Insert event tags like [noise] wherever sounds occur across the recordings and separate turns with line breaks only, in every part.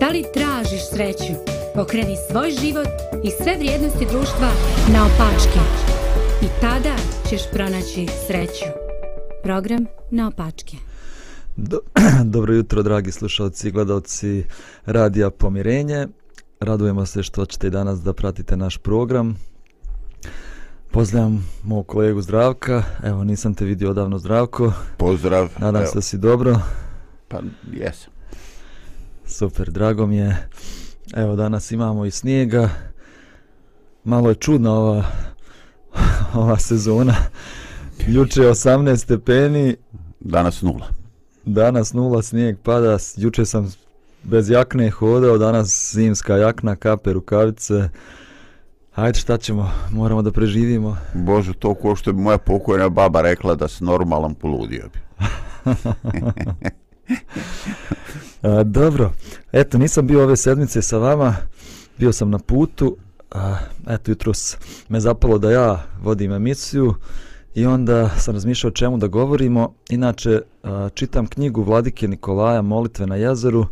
Da li tražiš sreću? Pokreni svoj život i sve vrijednosti društva na opačke. I tada ćeš pronaći sreću. Program na opačke.
Do, [clears throat] dobro jutro, dragi slušalci i gledalci Radija Pomirenje. Radujemo se što ćete i danas da pratite naš program. Pozdravljam mog kolegu Zdravka. Evo, nisam te vidio odavno, Zdravko.
Pozdrav.
Nadam
Evo.
se da si dobro.
Pa, jesam.
Super, drago mi je. Evo, danas imamo i snijega. Malo je čudna ova, [laughs] ova sezona. Juče je 18 stepeni,
Danas nula.
danas nula snijeg pada. Juče sam bez jakne hodao, danas zimska jakna, kape, rukavice. Hajde, šta ćemo? Moramo da preživimo.
Bože, to ko što bi moja pokojna baba rekla da si normalan poludio bi. [laughs]
A, dobro, eto, nisam bio ove sedmice sa vama, bio sam na putu, a, eto, jutros me zapalo da ja vodim emisiju i onda sam razmišljao o čemu da govorimo. Inače, a, čitam knjigu Vladike Nikolaja Molitve na jezeru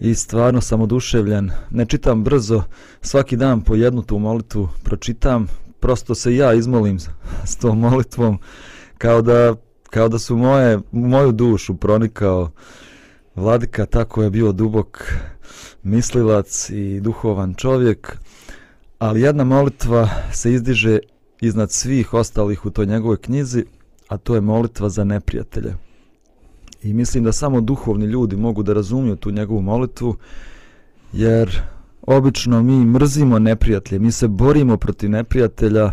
i stvarno sam oduševljen. Ne čitam brzo, svaki dan po jednu tu molitvu pročitam, prosto se ja izmolim s- s tom molitvom kao da, kao da su moje, moju dušu pronikao Vladika tako je bio dubok mislilac i duhovan čovjek, ali jedna molitva se izdiže iznad svih ostalih u toj njegovoj knjizi, a to je molitva za neprijatelje. I mislim da samo duhovni ljudi mogu da razumiju tu njegovu molitvu, jer obično mi mrzimo neprijatelje, mi se borimo protiv neprijatelja,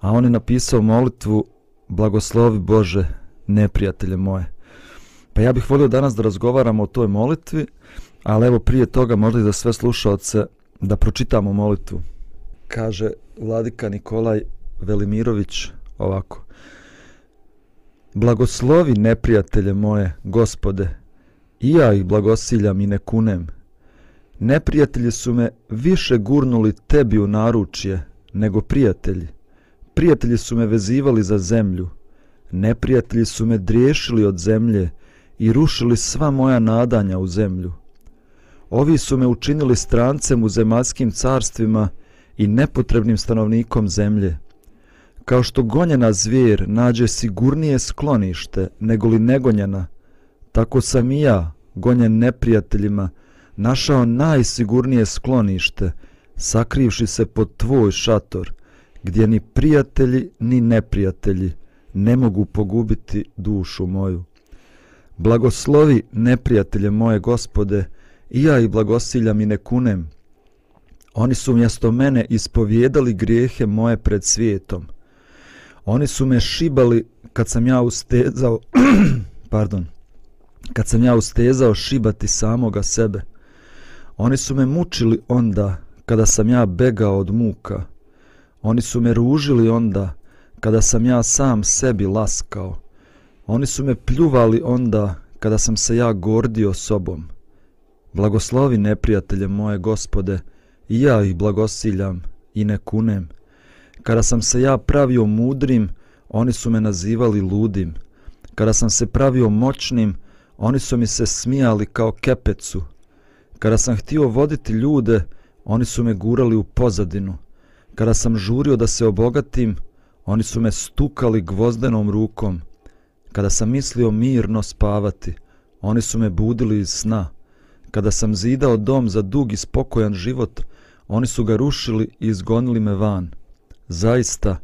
a on je napisao molitvu blagoslovi Bože neprijatelje moje. Pa ja bih volio danas da razgovaramo o toj molitvi, ali evo prije toga možda i za sve slušalce da pročitamo molitvu. Kaže vladika Nikolaj Velimirović ovako. Blagoslovi neprijatelje moje, gospode, i ja ih blagosiljam i ne kunem. Neprijatelji su me više gurnuli tebi u naručje nego prijatelji. Prijatelji su me vezivali za zemlju. Neprijatelji su me driješili od zemlje i rušili sva moja nadanja u zemlju. Ovi su me učinili strancem u zemaljskim carstvima i nepotrebnim stanovnikom zemlje. Kao što gonjena zvijer nađe sigurnije sklonište nego li negonjena, tako sam i ja, gonjen neprijateljima, našao najsigurnije sklonište, sakrivši se pod tvoj šator, gdje ni prijatelji ni neprijatelji ne mogu pogubiti dušu moju. Blagoslovi neprijatelje moje gospode, i ja ih blagosiljam i ne kunem. Oni su mjesto mene ispovjedali grijehe moje pred svijetom. Oni su me šibali kad sam ja ustezao, [clears throat] pardon, kad sam ja ustezao šibati samoga sebe. Oni su me mučili onda kada sam ja begao od muka. Oni su me ružili onda kada sam ja sam sebi laskao. Oni su me pljuvali onda kada sam se ja gordio sobom. Blagoslovi neprijatelje moje gospode, i ja ih blagosiljam i ne kunem. Kada sam se ja pravio mudrim, oni su me nazivali ludim. Kada sam se pravio moćnim, oni su mi se smijali kao kepecu. Kada sam htio voditi ljude, oni su me gurali u pozadinu. Kada sam žurio da se obogatim, oni su me stukali gvozdenom rukom. Kada sam mislio mirno spavati, oni su me budili iz sna. Kada sam zidao dom za dug i spokojan život, oni su ga rušili i izgonili me van. Zaista,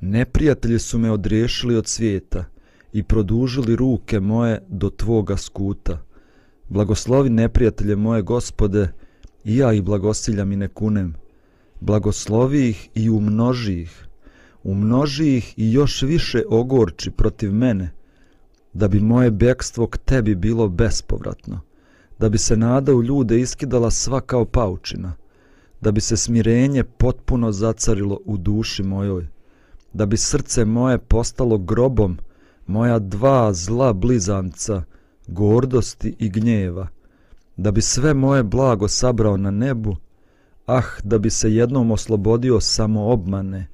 neprijatelji su me odriješili od svijeta i produžili ruke moje do tvoga skuta. Blagoslovi neprijatelje moje gospode, i ja ih blagosiljam i ne kunem. Blagoslovi ih i umnoži ih. Umnoži ih i još više ogorči protiv mene, da bi moje bekstvo k tebi bilo bespovratno, da bi se nada u ljude iskidala sva kao paučina, da bi se smirenje potpuno zacarilo u duši mojoj, da bi srce moje postalo grobom, moja dva zla blizanca, gordosti i gnjeva, da bi sve moje blago sabrao na nebu, ah, da bi se jednom oslobodio samo obmane,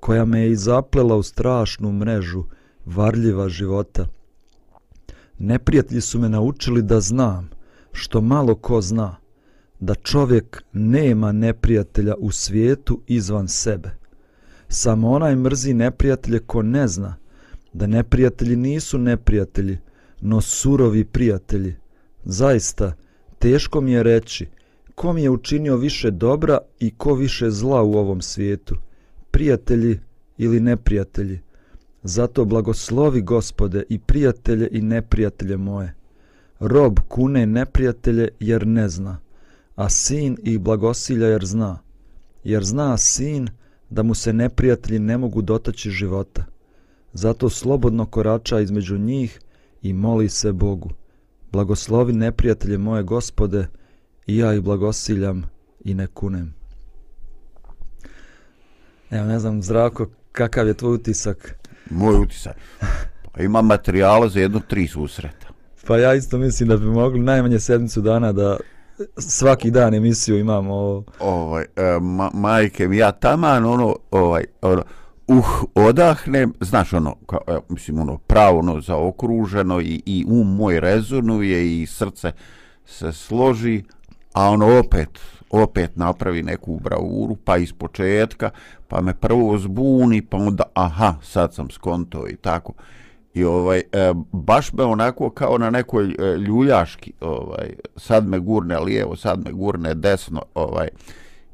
koja me je i zaplela u strašnu mrežu varljiva života. Neprijatelji su me naučili da znam, što malo ko zna, da čovjek nema neprijatelja u svijetu izvan sebe. Samo onaj mrzi neprijatelje ko ne zna da neprijatelji nisu neprijatelji, no surovi prijatelji. Zaista, teško mi je reći ko mi je učinio više dobra i ko više zla u ovom svijetu, prijatelji ili neprijatelji. Zato blagoslovi gospode i prijatelje i neprijatelje moje. Rob kune neprijatelje jer ne zna, a sin ih blagosilja jer zna. Jer zna sin da mu se neprijatelji ne mogu dotaći života. Zato slobodno korača između njih i moli se Bogu. Blagoslovi neprijatelje moje gospode i ja ih blagosiljam i ne kunem. Evo, ne znam, Zdravko, kakav je tvoj utisak?
Moj utisak? Pa ima materijala za jedno tri susreta.
Pa ja isto mislim da bi mogli najmanje sedmicu dana da svaki dan emisiju imamo.
Ovaj, e, ma, majke mi, ja taman ono, ovaj, ono, uh, odahnem, znaš ono, ka, e, mislim ono, pravo ono, zaokruženo i, i um moj rezonuje i srce se složi, a ono opet, opet napravi neku bravuru, pa iz početka, pa me prvo zbuni, pa onda, aha, sad sam skonto i tako. I ovaj, e, baš me onako kao na nekoj e, ljuljaški, ovaj, sad me gurne lijevo, sad me gurne desno, ovaj,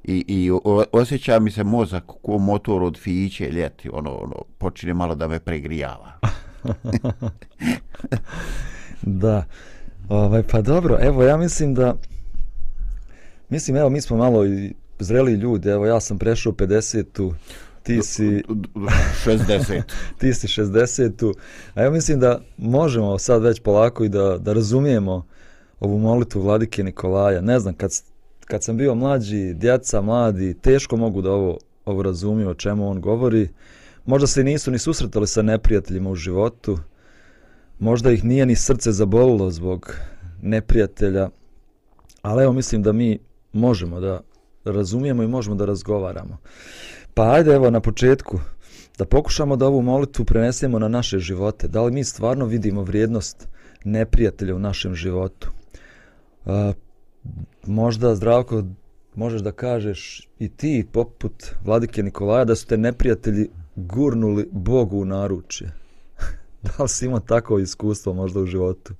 i, i o, osjeća mi se mozak ko motor od fiće ljeti, ono, ono, počine malo da me pregrijava. [laughs]
da, ovaj, pa dobro, evo, ja mislim da, mislim, evo, mi smo malo i zreli ljudi, evo, ja sam prešao 50-tu, [laughs] ti si
60.
ti si 60. A ja mislim da možemo sad već polako i da, da razumijemo ovu molitu vladike Nikolaja. Ne znam, kad, kad sam bio mlađi, djeca, mladi, teško mogu da ovo, ovo razumiju o čemu on govori. Možda se nisu ni susretali sa neprijateljima u životu. Možda ih nije ni srce zabolilo zbog neprijatelja. Ali evo mislim da mi možemo da razumijemo i možemo da razgovaramo. Pa ajde evo na početku da pokušamo da ovu molitvu prenesemo na naše živote. Da li mi stvarno vidimo vrijednost neprijatelja u našem životu? Uh, možda zdravko možeš da kažeš i ti poput vladike Nikolaja da su te neprijatelji gurnuli Bogu u naručje. [laughs] da li si imao tako iskustvo možda u životu?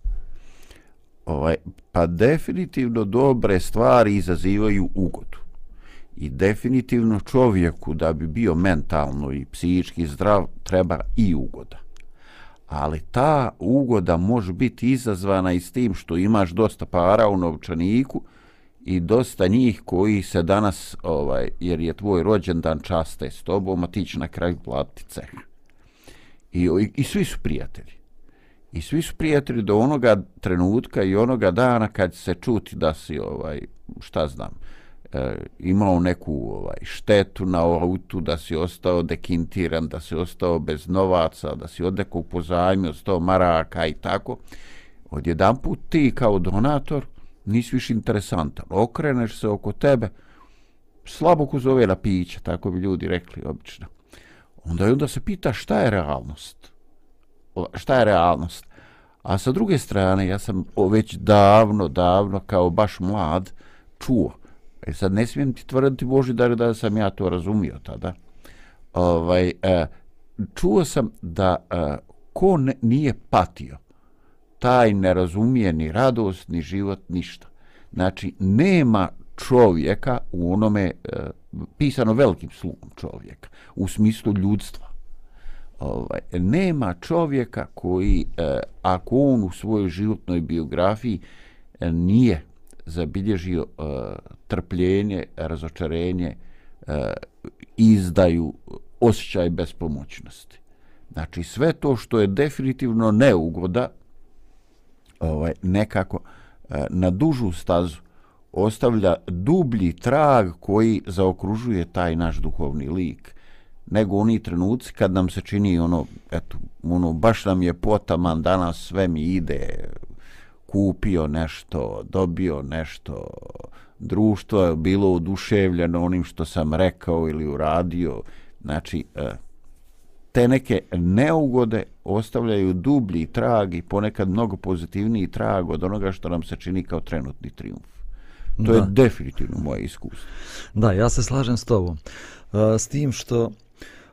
Ovaj, pa definitivno dobre stvari izazivaju ugodu i definitivno čovjeku da bi bio mentalno i psihički zdrav treba i ugoda. Ali ta ugoda može biti izazvana i s tim što imaš dosta para u novčaniku i dosta njih koji se danas, ovaj, jer je tvoj rođendan časte s tobom, a ti će na kraju platiti ceh. I, i, I svi su prijatelji. I svi su prijatelji do onoga trenutka i onoga dana kad se čuti da si, ovaj, šta znam, e, imao neku ovaj, štetu na autu, da si ostao dekintiran, da si ostao bez novaca, da si od nekog pozajmio sto maraka i tako, odjedan put ti kao donator nisi više interesantan. Okreneš se oko tebe, slabo ko zove na piće, tako bi ljudi rekli obično. Onda, onda se pita šta je realnost? Šta je realnost? A sa druge strane, ja sam već davno, davno, kao baš mlad, čuo E sad ne smijem ti tvrditi Boži da, da sam ja to razumio tada. Ovaj, e, čuo sam da e, ko ne, nije patio, taj ne razumije ni radost, ni život, ništa. Znači, nema čovjeka u onome, e, pisano velikim slugom čovjeka, u smislu ljudstva. Ovaj, nema čovjeka koji, e, ako on u svojoj životnoj biografiji e, nije zabilježio uh, trpljenje, razočarenje, uh, izdaju osjećaj bespomoćnosti. Znači sve to što je definitivno neugoda, ovaj, nekako uh, na dužu stazu ostavlja dublji trag koji zaokružuje taj naš duhovni lik nego oni trenuci kad nam se čini ono, eto, ono, baš nam je potaman, danas sve mi ide, kupio nešto, dobio nešto, društvo je bilo oduševljeno onim što sam rekao ili uradio. Znači, e, te neke neugode ostavljaju dublji trag i ponekad mnogo pozitivniji trag od onoga što nam se čini kao trenutni triumf. To je
Da.
definitivno moje iskustvo.
Da, ja se slažem s tobom. Uh, s tim što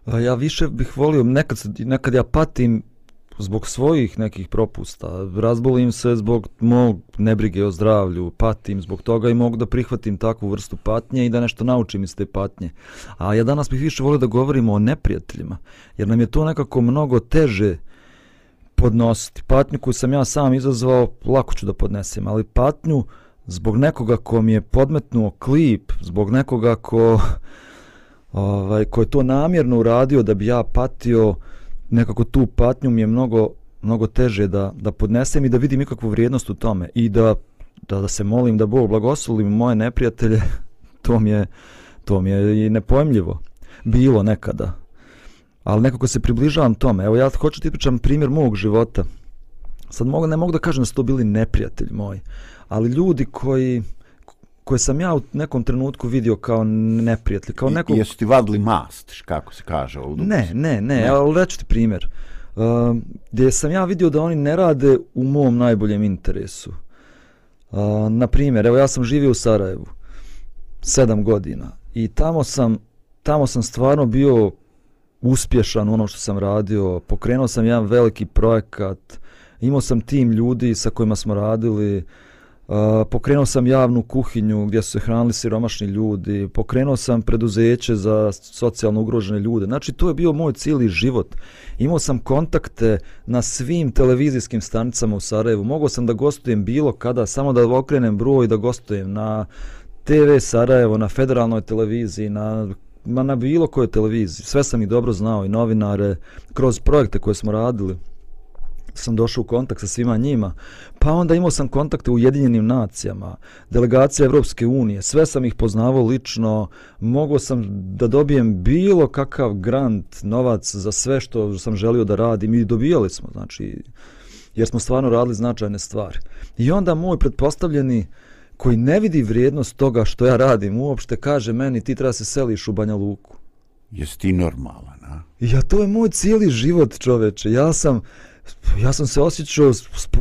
ja više bih volio, nekad, nekad ja patim zbog svojih nekih propusta, razbolim se zbog mog nebrige o zdravlju, patim zbog toga i mogu da prihvatim takvu vrstu patnje i da nešto naučim iz te patnje. A ja danas bih više volio da govorimo o neprijateljima, jer nam je to nekako mnogo teže podnositi. Patnju koju sam ja sam izazvao, lako ću da podnesem, ali patnju zbog nekoga ko mi je podmetnuo klip, zbog nekoga ko, ovaj, ko je to namjerno uradio da bi ja patio, nekako tu patnju mi je mnogo, mnogo teže da, da podnesem i da vidim ikakvu vrijednost u tome i da, da, da se molim da Bog blagoslovi moje neprijatelje, [laughs] to mi je, to mi je i nepojmljivo. Bilo nekada. Ali nekako se približavam tome. Evo ja hoću ti pričam primjer mog života. Sad mogu, ne mogu da kažem da su to bili neprijatelji moji, ali ljudi koji koje sam ja u nekom trenutku vidio kao neprijatelji, kao
I-
nekog...
Jesu ti vadili mast, kako se kaže ovdje?
Ne, ne, ne,
Ne.
ali reću ti primjer. Uh, gdje sam ja vidio da oni ne rade u mom najboljem interesu. Uh, na primjer, evo ja sam živio u Sarajevu sedam godina i tamo sam, tamo sam stvarno bio uspješan u ono što sam radio, pokrenuo sam jedan veliki projekat, imao sam tim ljudi sa kojima smo radili, Uh, pokrenuo sam javnu kuhinju gdje su se hranili siromašni ljudi, pokrenuo sam preduzeće za socijalno ugrožene ljude. Znači, to je bio moj cijeli život. Imao sam kontakte na svim televizijskim stanicama u Sarajevu. Mogao sam da gostujem bilo kada, samo da okrenem broj i da gostujem na TV Sarajevo, na federalnoj televiziji, na, ma na bilo kojoj televiziji. Sve sam ih dobro znao i novinare, kroz projekte koje smo radili sam došao u kontakt sa svima njima. Pa onda imao sam kontakte u Ujedinjenim nacijama, delegacija Evropske unije, sve sam ih poznavao lično, mogao sam da dobijem bilo kakav grant, novac za sve što sam želio da radim i dobijali smo, znači, jer smo stvarno radili značajne stvari. I onda moj pretpostavljeni koji ne vidi vrijednost toga što ja radim, uopšte kaže meni ti treba se seliš u Banja Luku.
Jesi ti normalan, a?
Ja, to je moj cijeli život, čoveče. Ja sam, ja sam se osjećao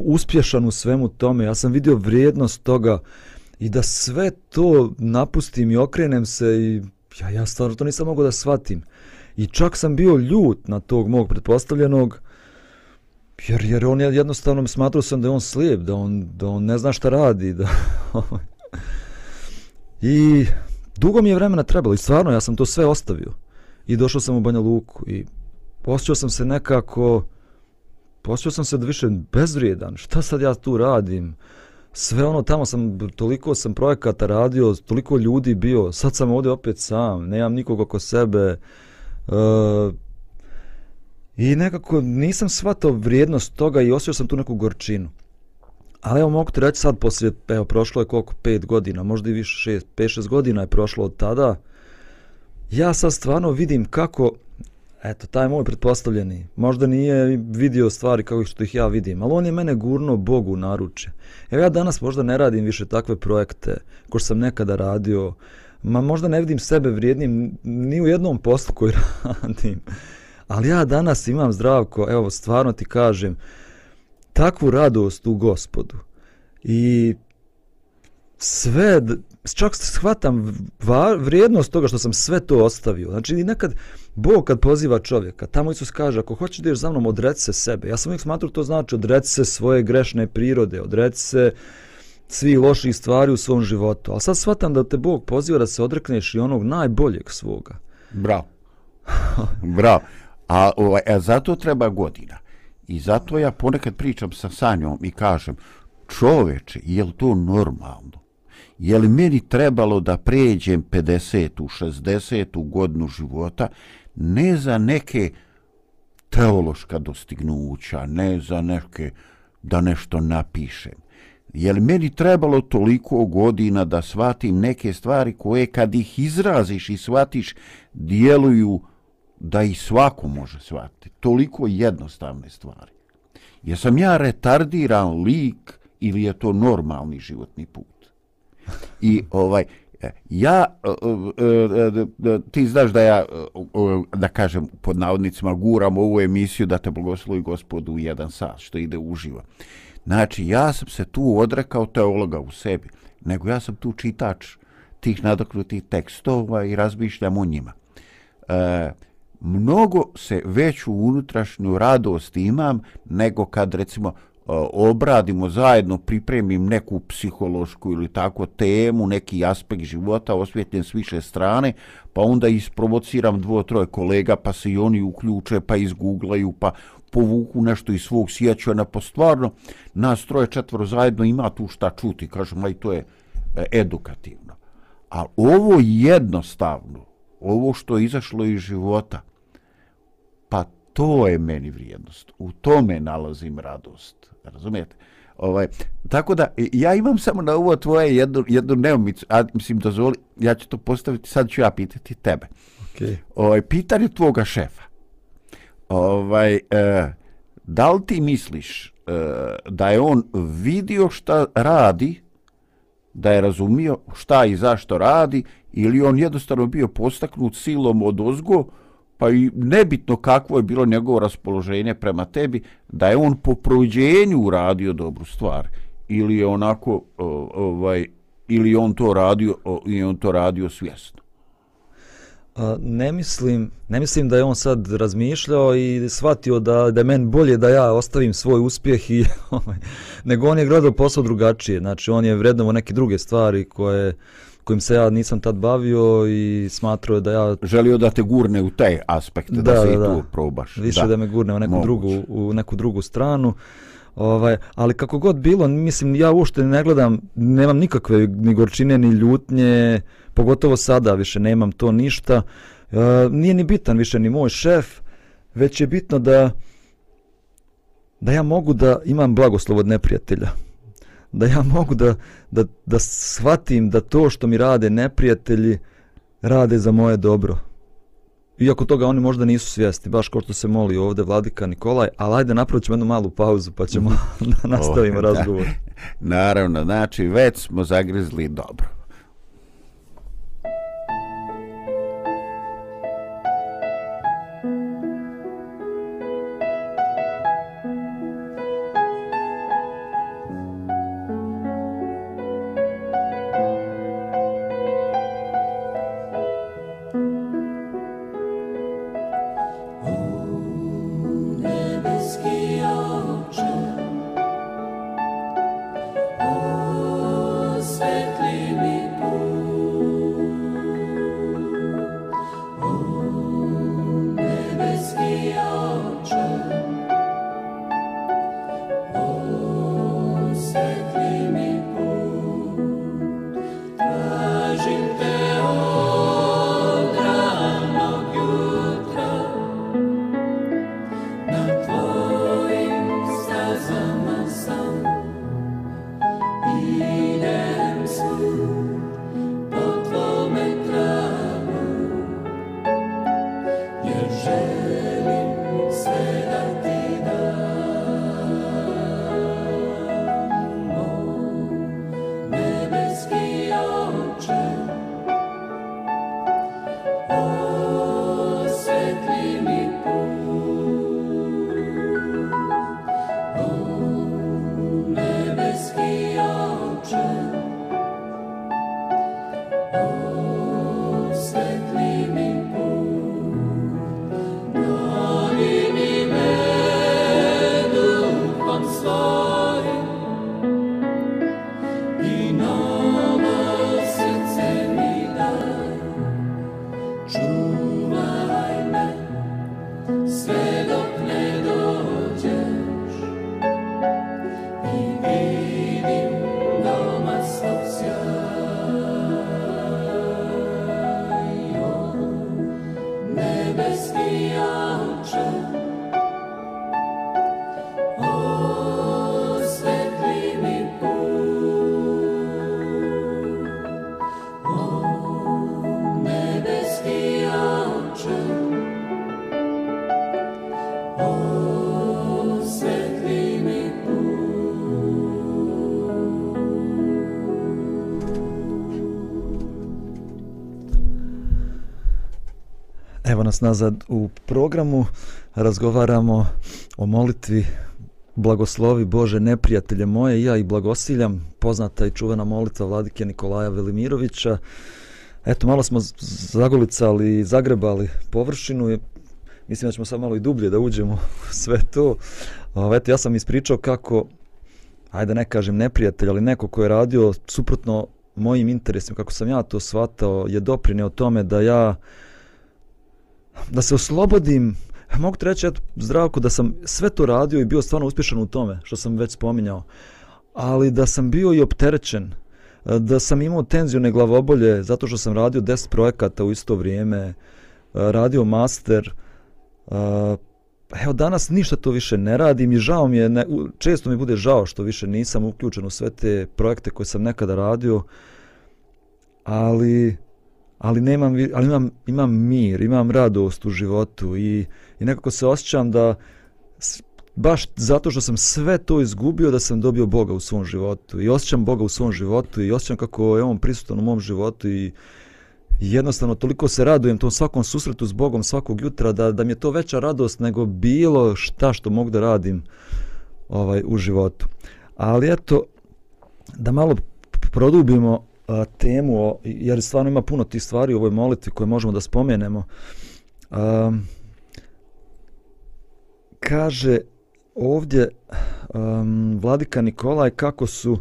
uspješan u svemu tome. Ja sam vidio vrijednost toga i da sve to napustim i okrenem se i ja, ja stvarno to nisam mogao da shvatim. I čak sam bio ljut na tog mog pretpostavljenog, jer, jer on je jednostavno smatrao sam da je on slijep, da on, da on ne zna šta radi. Da, [laughs] I dugo mi je vremena trebalo i stvarno ja sam to sve ostavio i došao sam u Banja Luku i osjećao sam se nekako osjećao sam se da više bezvrijedan. Šta sad ja tu radim? Sve ono tamo sam toliko sam projekata radio toliko ljudi bio sad sam ovdje opet sam nemam nikog oko sebe. Uh, i nekako nisam shvatao vrijednost toga i osjećao sam tu neku gorčinu. Ali evo mogu ti reći sad poslije evo prošlo je koliko pet godina možda i više šest, pet šest godina je prošlo od tada. Ja sad stvarno vidim kako, eto, taj moj pretpostavljeni, možda nije vidio stvari kao što ih ja vidim, ali on je mene gurno Bogu u naruče. Evo ja danas možda ne radim više takve projekte ko što sam nekada radio, ma možda ne vidim sebe vrijednim ni u jednom poslu koji [laughs] radim, ali ja danas imam zdravko, evo, stvarno ti kažem, takvu radost u gospodu i sve, čak shvatam va, vrijednost toga što sam sve to ostavio. Znači nekad Bog kad poziva čovjeka, tamo Isus kaže ako hoćeš da ješ za mnom, odreci se sebe. Ja sam uvijek smatrao to znači odreci se svoje grešne prirode, odreci se svih loših stvari u svom životu. Ali sad shvatam da te Bog poziva da se odrekneš i onog najboljeg svoga.
Bravo. Bravo. A, ovaj, a zato treba godina. I zato ja ponekad pričam sa Sanjom i kažem, čoveče, je li to normalno? Je li meni trebalo da pređem 50. u 60. godinu života ne za neke teološka dostignuća, ne za neke da nešto napišem. Je li meni trebalo toliko godina da shvatim neke stvari koje kad ih izraziš i shvatiš djeluju da i svako može shvatiti. Toliko jednostavne stvari. Jesam ja retardiran lik ili je to normalni životni put? I ovaj, E, ja, e, e, ti znaš da ja, da kažem pod navodnicima, guram ovu emisiju da te blagoslovi gospodu u jedan sat, što ide uživo. Znači, ja sam se tu odrekao teologa u sebi. nego ja sam tu čitač tih nadoknutih tekstova i razmišljam o njima. E, mnogo se veću unutrašnju radost imam nego kad recimo obradimo zajedno, pripremim neku psihološku ili tako temu, neki aspekt života, osvjetljen s više strane, pa onda isprovociram dvo, troje kolega, pa se i oni uključe, pa izgooglaju, pa povuku nešto iz svog sjećanja, pa stvarno nas troje četvro zajedno ima tu šta čuti, kažem, aj to je e, edukativno. A ovo jednostavno, ovo što je izašlo iz života, pa to je meni vrijednost. U tome nalazim radost. Razumijete? Ovaj, tako da, ja imam samo na ovo tvoje jednu, jednu neumicu, a mislim, dozvoli, ja ću to postaviti, sad ću ja pitati tebe.
Okay.
Ovaj, pitanje tvoga šefa. Ovaj, e, da li ti misliš e, da je on vidio šta radi, da je razumio šta i zašto radi, ili on jednostavno bio postaknut silom od ozgo, pa i nebitno kakvo je bilo njegovo raspoloženje prema tebi, da je on po prođenju uradio dobru stvar ili je onako ovaj ili on to radio i on to radio svjesno.
A, ne mislim, ne mislim da je on sad razmišljao i shvatio da, da je bolje da ja ostavim svoj uspjeh i [laughs] ovaj, nego on je gledao posao drugačije. Znači on je vrednovao neke druge stvari koje kojim se ja nisam tad bavio i smatrao da ja...
Želio da te gurne u taj aspekt, da, da se da, i tu probaš.
Više da. da me gurne u neku, drugu, u neku drugu stranu. Ovaj, ali kako god bilo, mislim, ja uopšte ne gledam, nemam nikakve ni gorčine, ni ljutnje, pogotovo sada više nemam to ništa. Uh, nije ni bitan više ni moj šef, već je bitno da da ja mogu da imam blagoslov od neprijatelja da ja mogu da, da, da shvatim da to što mi rade neprijatelji rade za moje dobro. Iako toga oni možda nisu svjesni, baš kao što se moli ovdje Vladika Nikolaj, ali ajde napravit ćemo jednu malu pauzu pa ćemo [laughs] da nastavimo oh, razgovor.
Naravno, znači već smo zagrizli dobro.
Nas nazad u programu. Razgovaramo o molitvi blagoslovi Bože neprijatelje moje, ja i blagosiljam, poznata i čuvena molitva vladike Nikolaja Velimirovića. Eto, malo smo zagolicali i zagrebali površinu i mislim da ćemo sad malo i dublje da uđemo u sve to. Eto, ja sam ispričao kako, ajde ne kažem neprijatelj, ali neko ko je radio suprotno mojim interesima, kako sam ja to shvatao, je doprineo tome da ja da se oslobodim mogu ti reći, eto, zdravko, da sam sve to radio i bio stvarno uspješan u tome, što sam već spominjao, ali da sam bio i opterećen, da sam imao tenzijone glavobolje, zato što sam radio 10 projekata u isto vrijeme, radio master, evo danas ništa to više ne radim i žao mi je, ne, često mi bude žao što više nisam uključen u sve te projekte koje sam nekada radio, ali ali nemam ali imam imam mir, imam radost u životu i i nekako se osjećam da baš zato što sam sve to izgubio da sam dobio Boga u svom životu i osjećam Boga u svom životu i osjećam kako je on prisutan u mom životu i jednostavno toliko se radujem tom svakom susretu s Bogom svakog jutra da, da mi je to veća radost nego bilo šta što mogu da radim ovaj u životu. Ali eto, da malo produbimo a, temu, o, jer stvarno ima puno tih stvari u ovoj molitvi koje možemo da spomenemo. A, kaže ovdje um, vladika Nikolaj kako su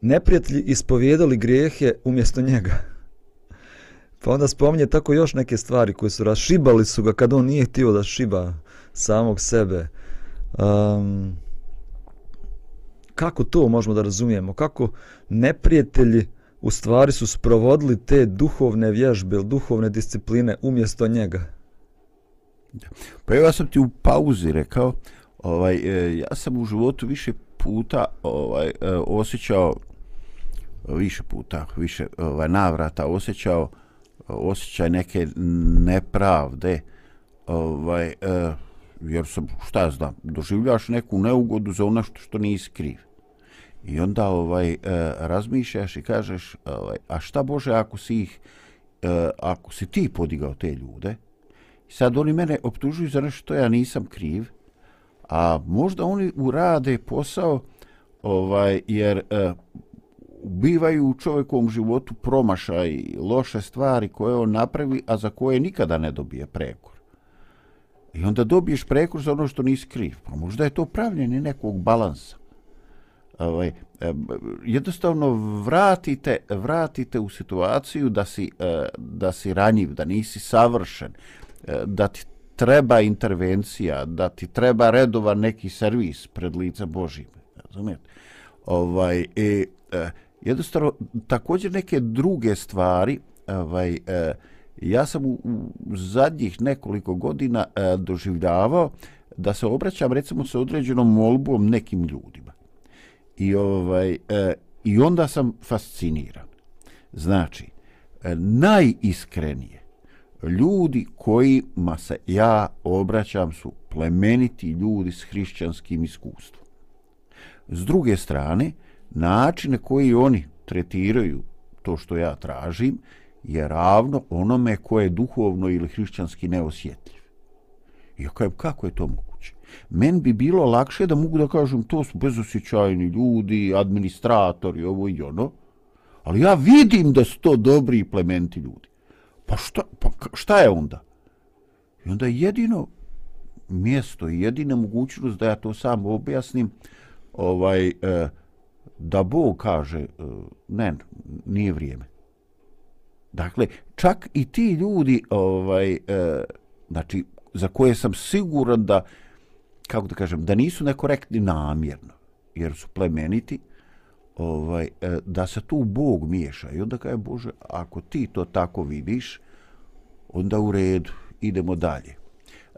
neprijatelji ispovjedali grijehe umjesto njega. [laughs] Pa onda spominje tako još neke stvari koje su rašibali su ga kad on nije htio da šiba samog sebe. Um, kako to možemo da razumijemo? Kako neprijatelji u stvari su sprovodili te duhovne vježbe, duhovne discipline umjesto njega?
Pa ja sam ti u pauzi rekao, ovaj, e, ja sam u životu više puta ovaj, e, osjećao, više puta, više ovaj, navrata osjećao osjećaj neke nepravde, ovaj, e, jer sam, šta znam, doživljaš neku neugodu za ono što, što nisi kriv. I onda ovaj e, razmišljaš i kažeš, ovaj, a šta Bože ako si ih, e, ako si ti podigao te ljude, sad oni mene optužuju za nešto ja nisam kriv, a možda oni urade posao ovaj jer e, bivaju u čovjekovom životu promašaj loše stvari koje on napravi, a za koje nikada ne dobije prekor. I onda dobiješ prekor za ono što nisi kriv. Pa možda je to pravljenje nekog balansa. Ovaj, e, jednostavno vratite, vratite u situaciju da si, e, da si ranjiv, da nisi savršen, e, da ti treba intervencija, da ti treba redovan neki servis pred lice Božim. Razumijete? Ovaj, e, jednostavno, također neke druge stvari, ovaj, e, ja sam u, u zadnjih nekoliko godina e, doživljavao da se obraćam recimo sa određenom molbom nekim ljudima. I, ovaj, e, I onda sam fasciniran. Znači, e, najiskrenije ljudi kojima se ja obraćam su plemeniti ljudi s hrišćanskim iskustvom. S druge strane, načine koji oni tretiraju to što ja tražim je ravno onome koje je duhovno ili hrišćanski neosjetljiv. I ja kako je to moguće? Men bi bilo lakše da mogu da kažem to su bezosjećajni ljudi, administratori, ovo i ono, ali ja vidim da su to dobri i plementi ljudi. Pa šta, pa šta je onda? I onda jedino mjesto i jedina mogućnost da ja to sam objasnim, ovaj, eh, da Bog kaže, eh, ne, nije vrijeme. Dakle, čak i ti ljudi, ovaj, eh, znači, za koje sam siguran da, kako da kažem, da nisu nekorektni namjerno, jer su plemeniti, ovaj, e, da se tu Bog miješa. I onda kaže, Bože, ako ti to tako vidiš, onda u redu, idemo dalje.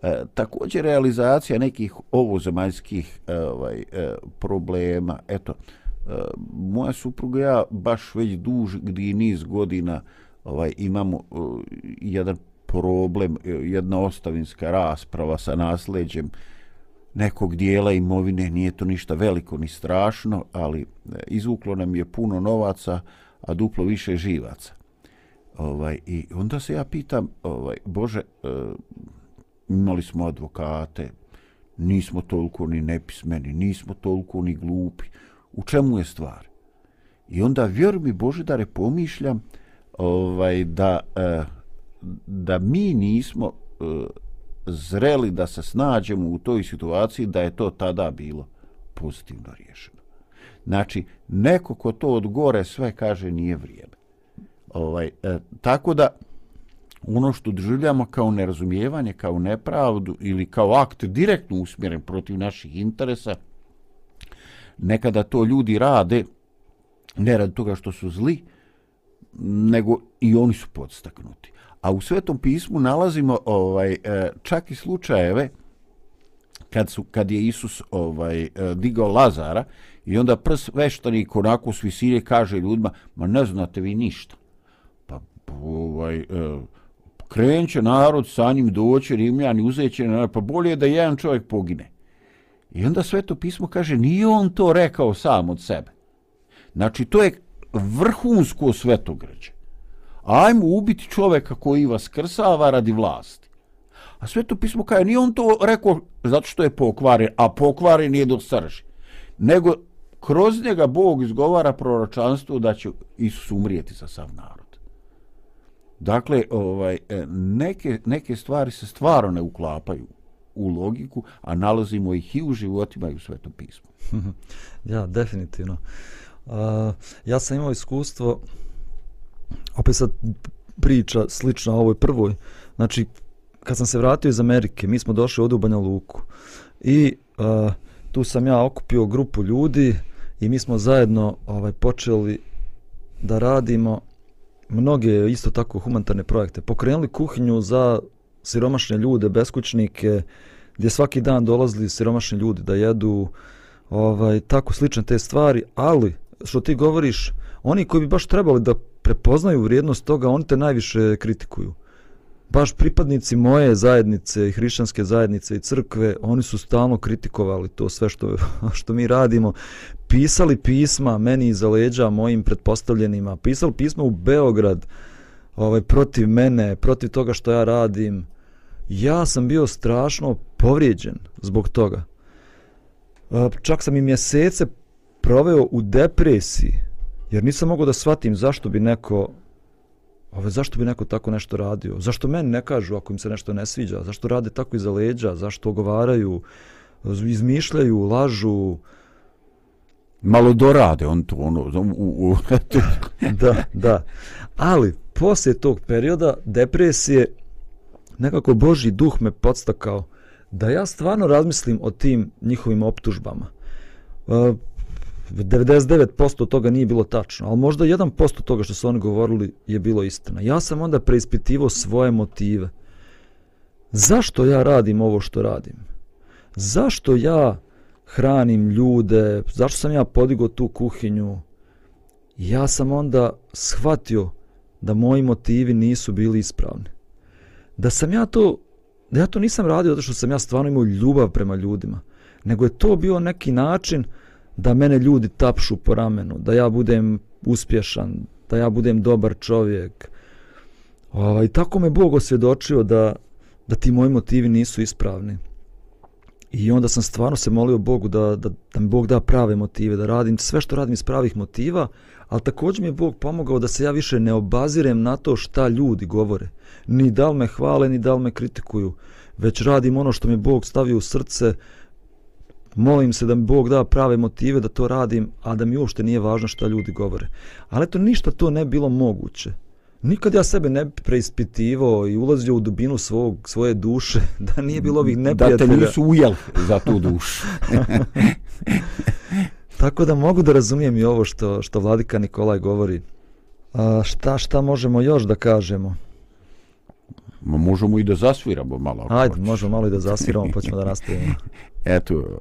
E, također realizacija nekih ovozemaljskih e, ovaj, e, problema, eto, e, moja supruga ja baš već duž gdje niz godina ovaj, imamo e, jedan problem, e, jedna ostavinska rasprava sa nasljeđem nekog dijela imovine, nije to ništa veliko ni strašno, ali e, izvuklo nam je puno novaca, a duplo više živaca. Ovaj, I onda se ja pitam, ovaj, Bože, eh, imali smo advokate, nismo toliko ni nepismeni, nismo toliko ni glupi. U čemu je stvar? I onda, vjeruj mi, da pomišljam ovaj, da, eh, da mi nismo eh, zreli da se snađemo u toj situaciji da je to tada bilo pozitivno riješeno. Znači, neko ko to od gore sve kaže nije vrijeme. Ovaj, e, tako da, ono što doživljamo kao nerazumijevanje, kao nepravdu ili kao akt direktno usmjeren protiv naših interesa, nekada to ljudi rade ne radi toga što su zli, nego i oni su podstaknuti. A u Svetom pismu nalazimo ovaj e, čak i slučajeve kad su kad je Isus ovaj e, digao Lazara i onda prs veštanik onako s visine kaže ljudima ma ne znate vi ništa. Pa ovaj e, krenće narod sa njim doći rimljani uzeće pa bolje da jedan čovjek pogine. I onda sveto pismo kaže nije on to rekao sam od sebe. Znači to je vrhunsko svetograđe ajmo ubiti čoveka koji vas krsava radi vlasti. A sveto pismo kaže, nije on to rekao zato što je pokvaren, a pokvaren nije do srži. Nego kroz njega Bog izgovara proročanstvo da će Isus umrijeti za sav narod. Dakle, ovaj, neke, neke stvari se stvarno ne uklapaju u logiku, a nalazimo ih i u životima i u svetom pismu. [laughs]
ja, definitivno. Uh, ja sam imao iskustvo opet sad priča slična ovoj prvoj. Znači, kad sam se vratio iz Amerike, mi smo došli ovdje u Banja Luku i uh, tu sam ja okupio grupu ljudi i mi smo zajedno ovaj počeli da radimo mnoge isto tako humanitarne projekte. Pokrenuli kuhinju za siromašne ljude, beskućnike, gdje svaki dan dolazili siromašni ljudi da jedu ovaj tako slične te stvari, ali što ti govoriš, oni koji bi baš trebali da prepoznaju vrijednost toga, oni te najviše kritikuju. Baš pripadnici moje zajednice i hrišćanske zajednice i crkve, oni su stalno kritikovali to sve što, [laughs] što mi radimo. Pisali pisma meni iza leđa mojim pretpostavljenima. Pisali pisma u Beograd ovaj, protiv mene, protiv toga što ja radim. Ja sam bio strašno povrijeđen zbog toga. Čak sam i mjesece proveo u depresiji Jer nisam mogao da shvatim zašto bi neko Ove, zašto bi neko tako nešto radio? Zašto meni ne kažu ako im se nešto ne sviđa? Zašto rade tako iza leđa? Zašto ogovaraju? Izmišljaju, lažu?
Malo dorade on to, ono, u, u, [laughs]
da, da. Ali, poslije tog perioda depresije, nekako Boži duh me podstakao da ja stvarno razmislim o tim njihovim optužbama. 99% toga nije bilo tačno, ali možda 1% toga što su oni govorili je bilo istina. Ja sam onda preispitivao svoje motive. Zašto ja radim ovo što radim? Zašto ja hranim ljude? Zašto sam ja podigao tu kuhinju? Ja sam onda shvatio da moji motivi nisu bili ispravni. Da sam ja to, da ja to nisam radio zato što sam ja stvarno imao ljubav prema ljudima, nego je to bio neki način da mene ljudi tapšu po ramenu, da ja budem uspješan, da ja budem dobar čovjek. Ovaj, tako me Bog osvjedočio da, da ti moji motivi nisu ispravni. I onda sam stvarno se molio Bogu da, da, da mi Bog da prave motive, da radim sve što radim iz pravih motiva, ali također mi je Bog pomogao da se ja više ne obazirem na to šta ljudi govore. Ni da li me hvale, ni da li me kritikuju, već radim ono što mi Bog stavio u srce, molim se da mi Bog da prave motive da to radim, a da mi uopšte nije važno šta ljudi govore. Ali to ništa to ne bilo moguće. Nikad ja sebe ne preispitivao i ulazio u dubinu svog, svoje duše, [laughs] da nije bilo ovih neprijatelja.
Da te nisu ujel za tu dušu. [laughs]
Tako da mogu da razumijem i ovo što, što vladika Nikolaj govori. A šta, šta možemo još da kažemo?
Ma možemo i da zasviramo malo.
Ajde, možemo malo i da zasviramo, pa ćemo da nastavimo. [laughs]
Eto,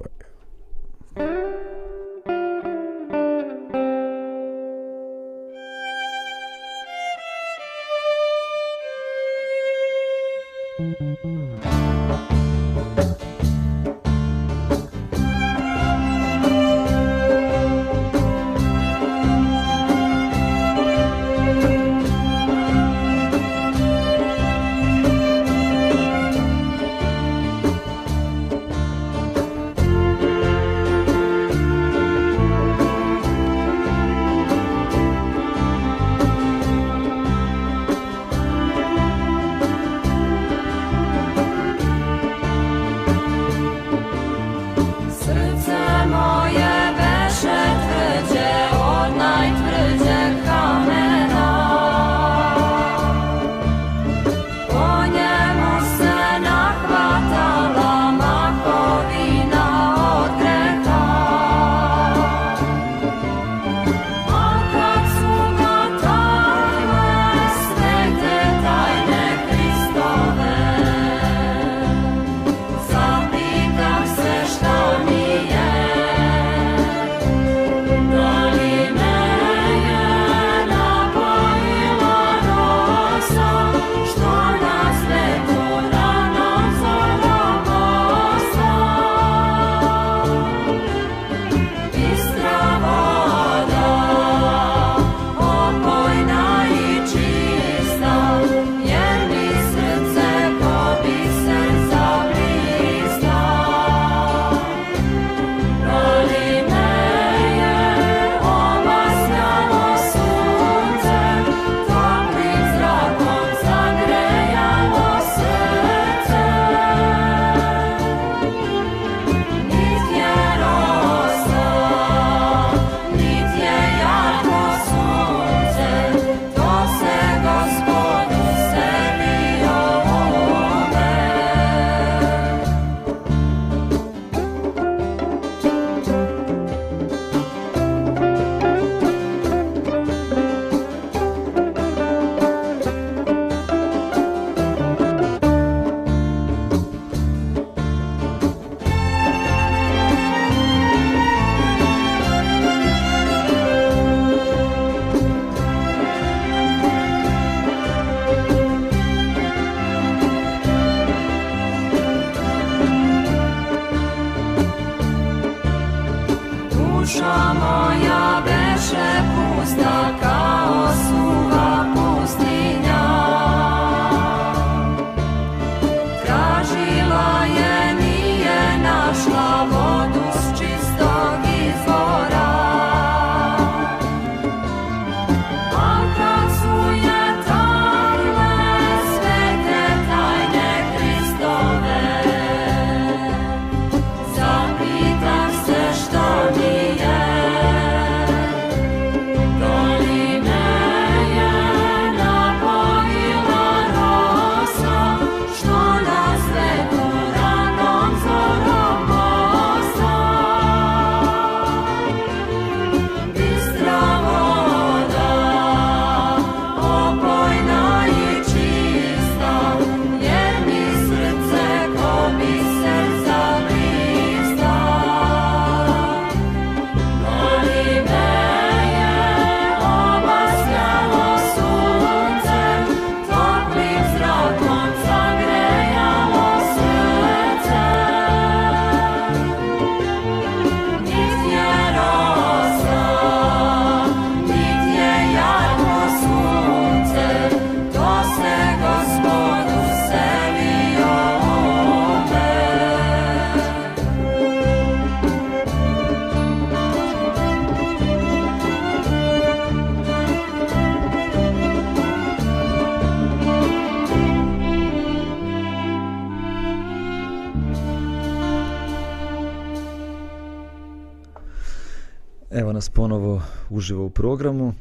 Uživo u programu.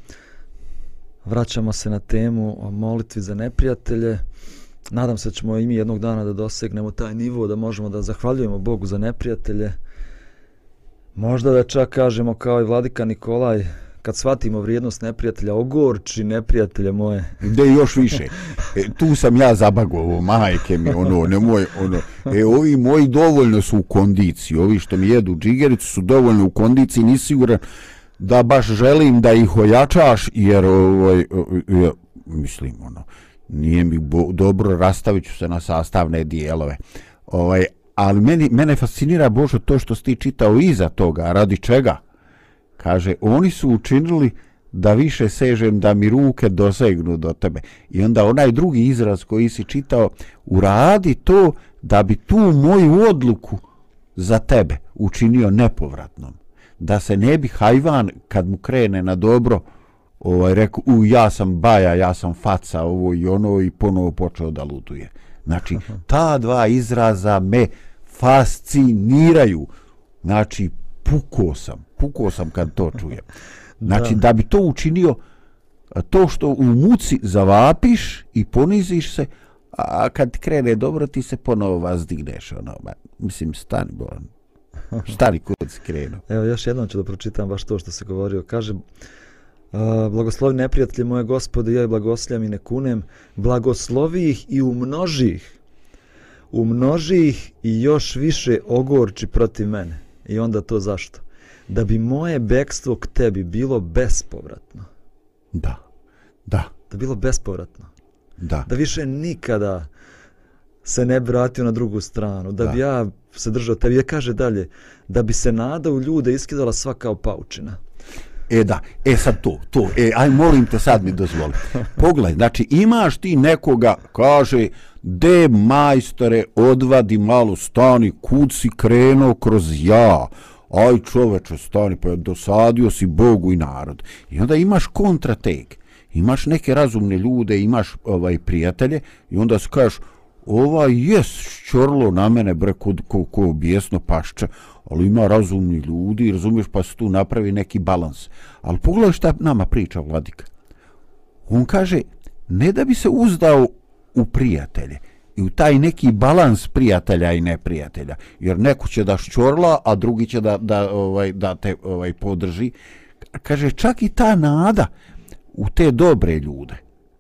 Vraćamo se na temu o molitvi za neprijatelje. Nadam se da ćemo i mi jednog dana da dosegnemo taj nivo, da možemo da zahvaljujemo Bogu za neprijatelje. Možda da čak kažemo kao i vladika Nikolaj, kad shvatimo vrijednost neprijatelja, ogorči neprijatelje moje.
Da još više. E, tu sam ja zabagovo, majke mi, ono, ne moj, ono. E, ovi moji dovoljno su u kondiciji, ovi što mi jedu džigericu su dovoljno u kondiciji, nisi siguran da baš želim da ih ojačaš, jer, ovaj, ja, mislim, ono, nije mi bo, dobro, rastavit ću se na sastavne dijelove. Ovaj, ali meni, mene fascinira, Božo, to što si ti čitao iza toga, radi čega? kaže, oni su učinili da više sežem, da mi ruke dosegnu do tebe. I onda onaj drugi izraz koji si čitao, uradi to da bi tu moju odluku za tebe učinio nepovratnom. Da se ne bi hajvan, kad mu krene na dobro, ovaj, rekao, u, ja sam baja, ja sam faca, ovo i ono, i ponovo počeo da lutuje. Znači, ta dva izraza me fasciniraju. Znači, pukao sam, pukao sam kad to čujem. [laughs] Znači, da. da bi to učinio, to što u muci zavapiš i poniziš se, a kad krene dobro, ti se ponovo vazdigneš. Ono, mislim, stani, bolan. Stani kod si krenuo.
Evo, još jednom ću da pročitam baš to što se govorio. Kaže, Uh, blagoslovi neprijatelji moje gospode, ja i blagosljam i ne kunem, blagoslovi ih i umnoži ih, umnoži ih i još više ogorči protiv mene. I onda to zašto? Da bi moje bekstvo k tebi bilo bespovratno.
Da. Da.
Da bilo bespovratno.
Da.
Da više nikada se ne vratio na drugu stranu. Da, da. bi ja se držao tebi. Ja kaže dalje, da bi se nada u ljude iskidala sva kao paučina.
E da, e sad to, to, e, aj molim te sad mi dozvoli. Pogledaj, znači imaš ti nekoga, kaže, de majstore, odvadi malo, stani, kud si krenuo kroz ja, aj čoveče, stani, pa dosadio si Bogu i narod. I onda imaš kontrateg, imaš neke razumne ljude, imaš ovaj prijatelje i onda se kažeš, ova jes ščorlo na mene, bre, ko, ko, ko bijesno pašče, ali ima razumni ljudi, razumiješ, pa se tu napravi neki balans. Ali pogledaj šta nama priča Vladika. On kaže, ne da bi se uzdao u prijatelje, i u taj neki balans prijatelja i neprijatelja, jer neko će da ščorla, a drugi će da, da, ovaj, da te ovaj podrži. Kaže, čak i ta nada u te dobre ljude,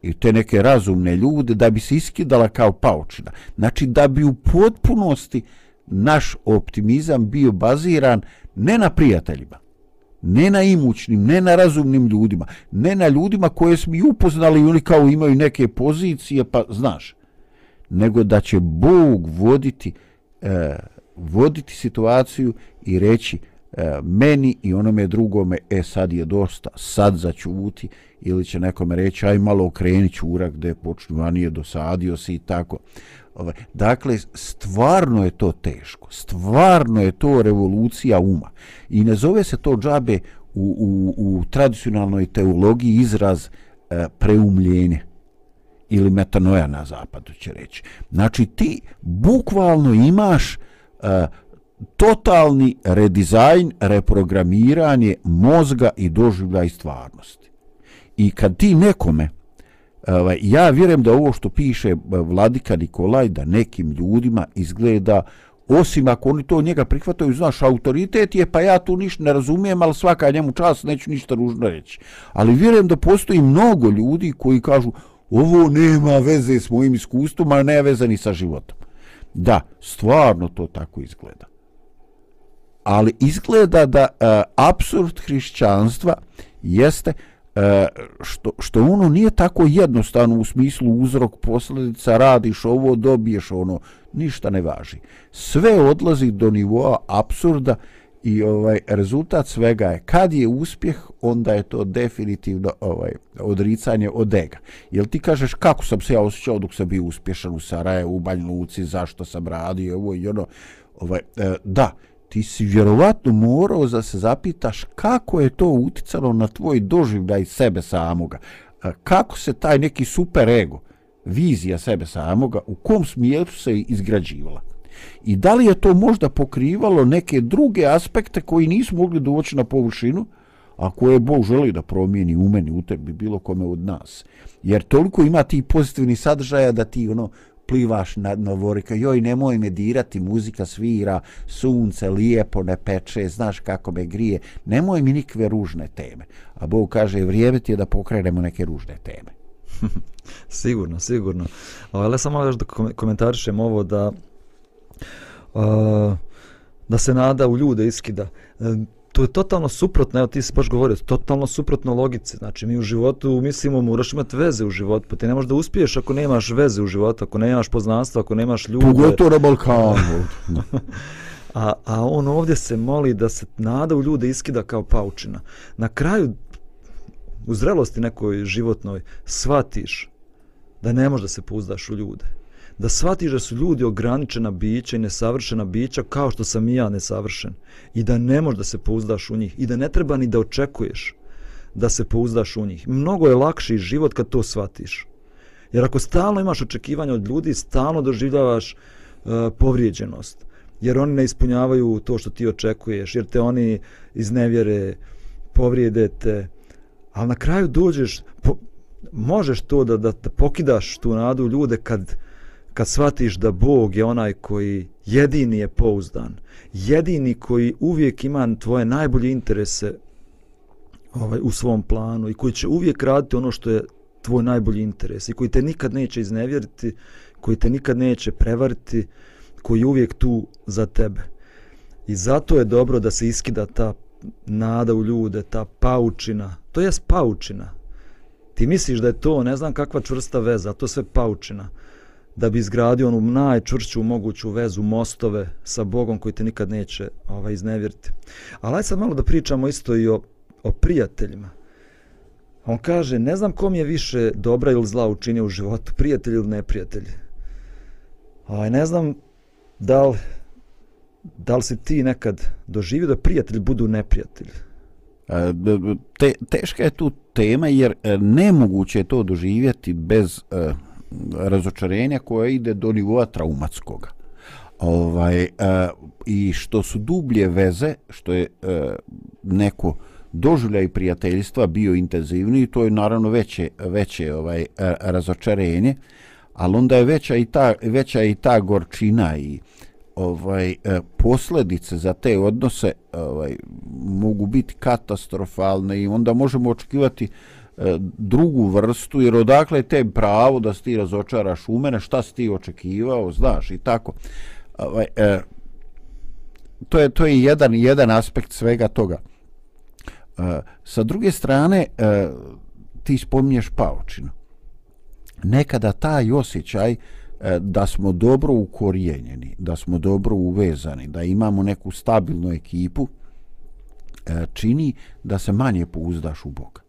i te neke razumne ljude da bi se iskidala kao paučina. Znači da bi u potpunosti naš optimizam bio baziran ne na prijateljima, ne na imućnim, ne na razumnim ljudima, ne na ljudima koje smo i upoznali i oni kao imaju neke pozicije, pa znaš, nego da će Bog voditi, e, voditi situaciju i reći E, meni i onome drugome, e sad je dosta, sad začuti, ili će nekome reći, aj malo okreni čurak gde počnu, a nije dosadio se i tako. Ovaj, dakle, stvarno je to teško, stvarno je to revolucija uma. I ne zove se to džabe u, u, u tradicionalnoj teologiji izraz e, preumljenje ili metanoja na zapadu će reći. Znači ti bukvalno imaš e, totalni redizajn, reprogramiranje mozga i doživlja stvarnosti. I kad ti nekome, ovaj, ja vjerujem da ovo što piše eh, vladika Nikolaj, da nekim ljudima izgleda, osim ako oni to njega prihvataju, znaš, autoritet je, pa ja tu ništa ne razumijem, ali svaka njemu čas neću ništa ružno reći. Ali vjerujem da postoji mnogo ljudi koji kažu, ovo nema veze s mojim iskustvom, a ne veze ni sa životom. Da, stvarno to tako izgleda ali izgleda da e, absurd hrišćanstva jeste e, što, što ono nije tako jednostavno u smislu uzrok posljedica radiš ovo dobiješ ono ništa ne važi. Sve odlazi do nivoa absurda i ovaj rezultat svega je kad je uspjeh onda je to definitivno ovaj odricanje od ega. Jel ti kažeš kako sam se ja osjećao dok sam bio uspješan u Sarajevu u Banja Luci zašto sam radio ovo i ono? Ovaj e, da ti si vjerovatno morao da se zapitaš kako je to uticalo na tvoj doživljaj sebe samoga. Kako se taj neki super ego, vizija sebe samoga, u kom smjeru se izgrađivala. I da li je to možda pokrivalo neke druge aspekte koji nisu mogli doći na površinu, a koje Bog želi da promijeni u meni, u tebi, bilo kome od nas. Jer toliko ima ti pozitivni sadržaja da ti ono plivaš na novorika, joj nemoj me dirati, muzika svira, sunce lijepo ne peče, znaš kako me grije, nemoj mi nikve ružne teme. A Bog kaže, vrijeme ti je da pokrenemo neke ružne teme. [laughs]
sigurno, sigurno. Ali samo još da komentarišem ovo da uh, da se nada u ljude iskida. E, To je totalno suprotno, evo ti si baš govorio, totalno suprotno logice. Znači mi u životu mislimo moraš imati veze u životu, pa ti ne možeš da uspiješ ako nemaš veze u životu, ako nemaš poznanstva, ako nemaš ljude.
Pogotovo na Balkanu. [laughs]
a, a on ovdje se moli da se nada u ljude iskida kao paučina. Na kraju, u zrelosti nekoj životnoj, shvatiš da ne možeš da se pouzdaš u ljude da shvatiš da su ljudi ograničena bića i nesavršena bića kao što sam i ja nesavršen i da ne možeš da se pouzdaš u njih i da ne treba ni da očekuješ da se pouzdaš u njih. Mnogo je lakši život kad to shvatiš. Jer ako stalno imaš očekivanja od ljudi, stalno doživljavaš uh, povrijeđenost. Jer oni ne ispunjavaju to što ti očekuješ, jer te oni iznevjere, povrijedete. Ali na kraju dođeš, po, možeš to da, da, da pokidaš tu nadu ljude kad, kad shvatiš da Bog je onaj koji jedini je pouzdan, jedini koji uvijek ima tvoje najbolje interese ovaj, u svom planu i koji će uvijek raditi ono što je tvoj najbolji interes i koji te nikad neće iznevjeriti, koji te nikad neće prevariti, koji je uvijek tu za tebe. I zato je dobro da se iskida ta nada u ljude, ta paučina. To je paučina. Ti misliš da je to, ne znam kakva čvrsta veza, to sve paučina da bi izgradio onu najčvršću moguću vezu, mostove sa Bogom koji te nikad neće ovaj, iznevjeriti. Ali aj sad malo da pričamo isto i o, o prijateljima. On kaže, ne znam kom je više dobra ili zla učinio u životu, prijatelj ili neprijatelj. Ovaj, ne znam da li, da li si ti nekad doživio da prijatelj budu neprijatelj.
E, te, teška je tu tema jer e, nemoguće je to doživjeti bez uh, razočarenja koje ide do nivoa traumatskog. Ovaj, e, I što su dublje veze, što je e, neko doživljaj prijateljstva bio intenzivniji, to je naravno veće, veće ovaj, e, razočarenje, ali onda je veća i ta, veća i ta gorčina i ovaj e, posljedice za te odnose ovaj mogu biti katastrofalne i onda možemo očekivati E, drugu vrstu, jer odakle te pravo da ti razočaraš u mene, šta si ti očekivao, znaš, i tako. Ovaj, e, to je to je jedan jedan aspekt svega toga. E, sa druge strane, e, ti spominješ paučinu. Nekada taj osjećaj e, da smo dobro ukorijenjeni, da smo dobro uvezani, da imamo neku stabilnu ekipu, e, čini da se manje pouzdaš u Boga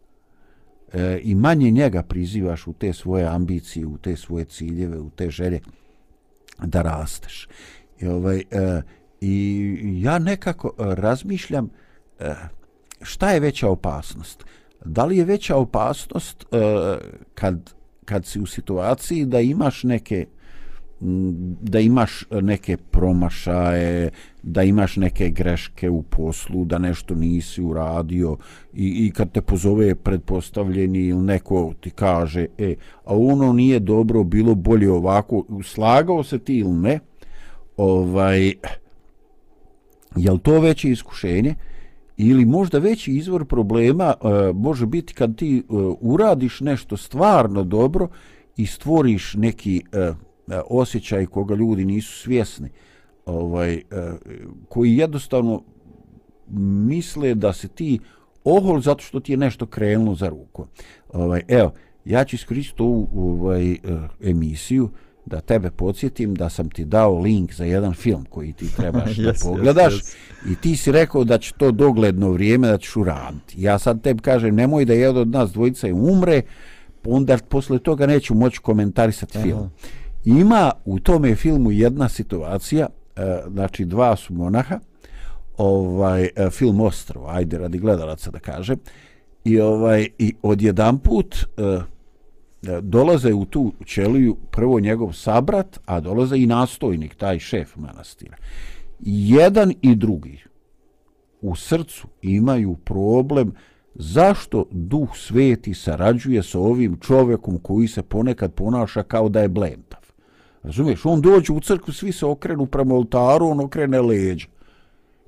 e, i manje njega prizivaš u te svoje ambicije, u te svoje ciljeve, u te želje da rasteš. I, ovaj, e, i ja nekako e, razmišljam e, šta je veća opasnost? Da li je veća opasnost e, kad, kad si u situaciji da imaš neke da imaš neke promašaje, da imaš neke greške u poslu, da nešto nisi uradio i, i kad te pozove predpostavljeni ili neko ti kaže, e, a ono nije dobro, bilo bolje ovako, slagao se ti ili ne, ovaj, je li to veće iskušenje? Ili možda veći izvor problema e, može biti kad ti e, uradiš nešto stvarno dobro i stvoriš neki e, E, osjećaj koga ljudi nisu svjesni ovaj e, koji jednostavno misle da se ti ohol zato što ti je nešto krenulo za ruku. Ovaj evo ja ću iskoristiti ovu ovaj, e, emisiju da tebe podsjetim da sam ti dao link za jedan film koji ti trebaš yes, [laughs] da pogledaš yes, yes. i ti si rekao da će to dogledno vrijeme da ćeš uraditi. Ja sad tebi kažem nemoj da jedan od nas dvojica umre, onda posle toga neću moći komentarisati Aha. film ima u tome filmu jedna situacija, e, znači dva su monaha, ovaj e, film Ostrvo, ajde radi gledalaca da kaže, i ovaj i odjedan put e, e, dolaze u tu ćeliju prvo njegov sabrat, a dolaze i nastojnik, taj šef manastira. Jedan i drugi u srcu imaju problem zašto duh sveti sarađuje sa ovim čovjekom koji se ponekad ponaša kao da je blenda Razumiješ, on dođe u crkvu, svi se okrenu prema oltaru, on okrene leđa.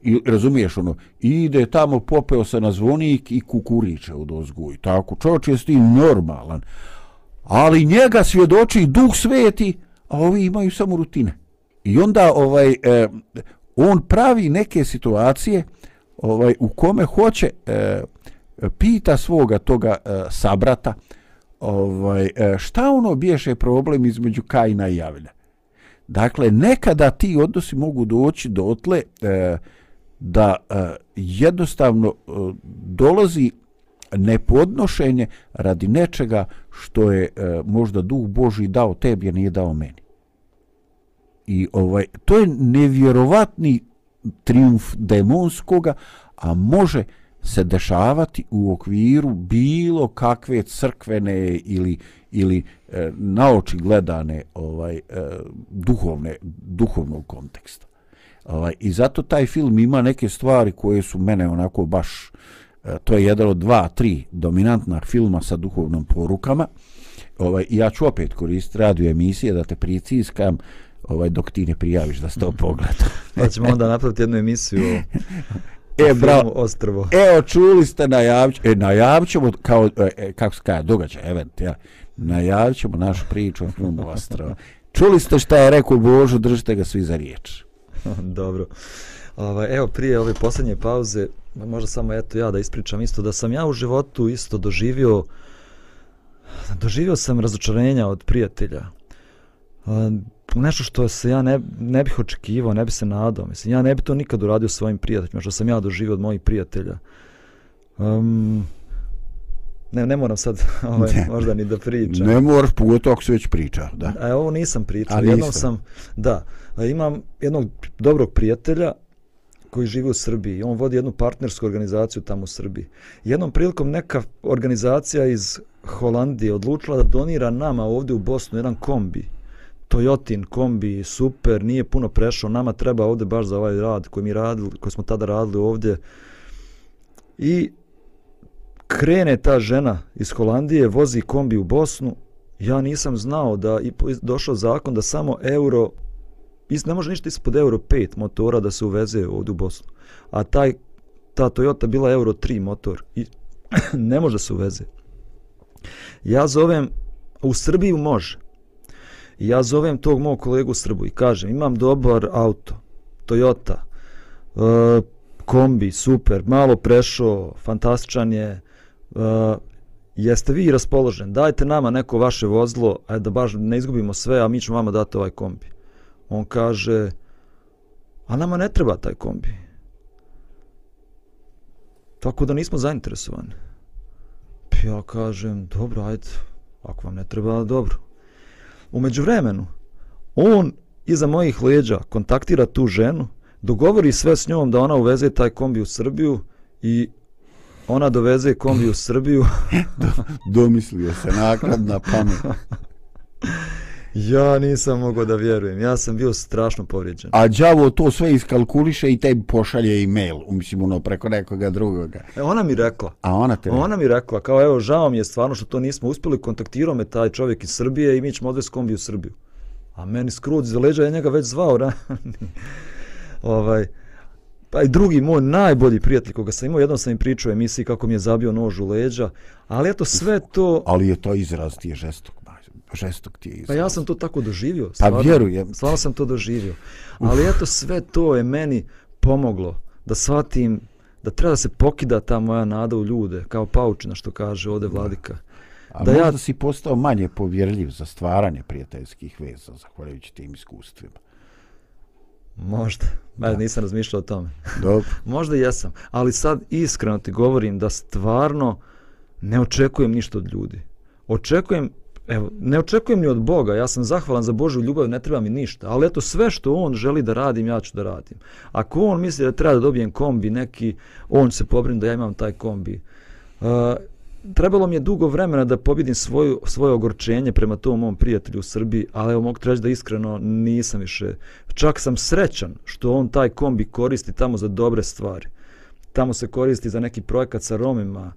I razumiješ ono, ide tamo, popeo se na zvonik i kukuriče od i Tako, čovječ je s tim normalan. Ali njega svjedoči duh sveti, a ovi imaju samo rutine. I onda ovaj eh, on pravi neke situacije ovaj u kome hoće eh, pita svoga toga eh, sabrata ovaj e, šta ono biješe problem između Kaina i Javlja. Dakle, nekada ti odnosi mogu doći do otle e, da e, jednostavno dolazi nepodnošenje radi nečega što je možda duh Boži dao tebi, a nije dao meni. I ovaj to je nevjerovatni triumf demonskoga, a može se dešavati u okviru bilo kakve crkvene ili ili e, naoči gledane ovaj e, duhovne duhovnog konteksta. Ovaj i zato taj film ima neke stvari koje su mene onako baš e, to je jedan od dva, tri dominantna filma sa duhovnom porukama. Ovaj ja ću opet koristiti radio emisije da te priciskam ovaj dok ti ne prijaviš da sto [laughs] pogleda.
pa ćemo onda napraviti jednu emisiju [laughs]
e, bravo,
Ostrvo. [laughs]
Evo, čuli ste, najavit, e, najavit ćemo, kao, e, e, kako se kaže, događaj, event, ja, najavit ćemo našu priču o filmu Ostrvo. Čuli ste šta je rekao Božu, držite ga svi za riječ. [laughs]
Dobro. Ovaj, evo, prije ove posljednje pauze, možda samo eto ja da ispričam isto, da sam ja u životu isto doživio, doživio sam razočarenja od prijatelja nešto što se ja ne, ne bih očekivao, ne bih se nadao. Mislim, ja ne bih to nikad uradio svojim prijateljima, što sam ja doživio od mojih prijatelja. Um, ne, ne moram sad [laughs] ovaj, ne, možda ni da pričam.
Ne moraš, pogotovo ako se već priča. Da.
A ovo nisam pričao. A, jednom sam, da, imam jednog dobrog prijatelja koji živi u Srbiji. On vodi jednu partnersku organizaciju tamo u Srbiji. Jednom prilikom neka organizacija iz Holandije odlučila da donira nama ovdje u Bosnu jedan kombi Toyotin kombi, super, nije puno prešao, nama treba ovdje baš za ovaj rad koji mi radili, koji smo tada radili ovdje. I krene ta žena iz Holandije, vozi kombi u Bosnu, ja nisam znao da i došao zakon da samo euro, ne može ništa ispod euro 5 motora da se uveze ovdje u Bosnu. A taj, ta Toyota bila euro 3 motor i [clears throat] ne može se uveze. Ja zovem, u Srbiju može, I ja zovem tog mog kolegu Srbu i kažem, imam dobar auto, Toyota, e, kombi, super, malo prešao, fantastičan je, e, jeste vi raspoložen, dajte nama neko vaše vozlo, a da baš ne izgubimo sve, a mi ćemo vama dati ovaj kombi. On kaže, a nama ne treba taj kombi. Tako da nismo zainteresovani. Pa ja kažem, dobro, ajde, ako vam ne treba, dobro. Umeđu vremenu, on iza mojih leđa kontaktira tu ženu, dogovori sve s njom da ona uveze taj kombi u Srbiju i ona doveze kombi u Srbiju. [laughs]
Domislio se nakladna pamet. [laughs]
Ja nisam mogao da vjerujem. Ja sam bio strašno povrijeđen.
A đavo to sve iskalkuliše i tebi pošalje e-mail, mislim, ono, preko nekoga drugoga.
E, ona mi rekla.
A ona te
Ona mi rekla, kao, evo, žao mi je stvarno što to nismo uspjeli, kontaktirao me taj čovjek iz Srbije i mi ćemo odvesti kombi u Srbiju. A meni skrud za leđa, ja njega već zvao, da? [laughs] ovaj, pa i drugi moj najbolji prijatelj koga sam imao, jednom sam im pričao u emisiji kako mi je zabio nož u leđa, ali eto sve to...
Ali je to izraz ti je žestok žestok ti je izraz.
Pa ja sam to tako doživio.
Pa stvarno, vjerujem.
Stvarno sam to doživio. Ali eto sve to je meni pomoglo da shvatim da treba da se pokida ta moja nada u ljude, kao paučina što kaže ovde vladika.
A da možda ja... si postao manje povjerljiv za stvaranje prijateljskih veza, zahvaljujući tim iskustvima.
Možda. Da. nisam razmišljao o tome.
Dobro. [laughs]
možda jesam. Ali sad iskreno ti govorim da stvarno ne očekujem ništa od ljudi. Očekujem Evo, ne očekujem ni od Boga, ja sam zahvalan za Božju ljubav, ne treba mi ništa, ali eto sve što on želi da radim, ja ću da radim. Ako on misli da treba da dobijem kombi neki, on se pobrini da ja imam taj kombi. Uh, trebalo mi je dugo vremena da pobjedim svoju, svoje ogorčenje prema tom mom prijatelju u Srbiji, ali evo mogu reći da iskreno nisam više. Čak sam srećan što on taj kombi koristi tamo za dobre stvari. tamo se koristi za neki projekat sa Romima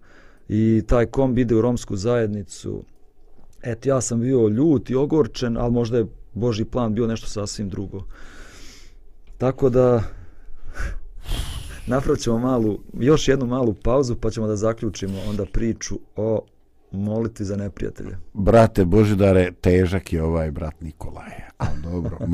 i taj kombi ide u romsku zajednicu. Eto, ja sam bio ljut i ogorčen, ali možda je Boži plan bio nešto sasvim drugo. Tako da, [laughs] napravit ćemo malu, još jednu malu pauzu, pa ćemo da zaključimo onda priču o moliti za neprijatelje.
Brate Božidare, težak je ovaj brat Nikolaj, ali dobro, [laughs]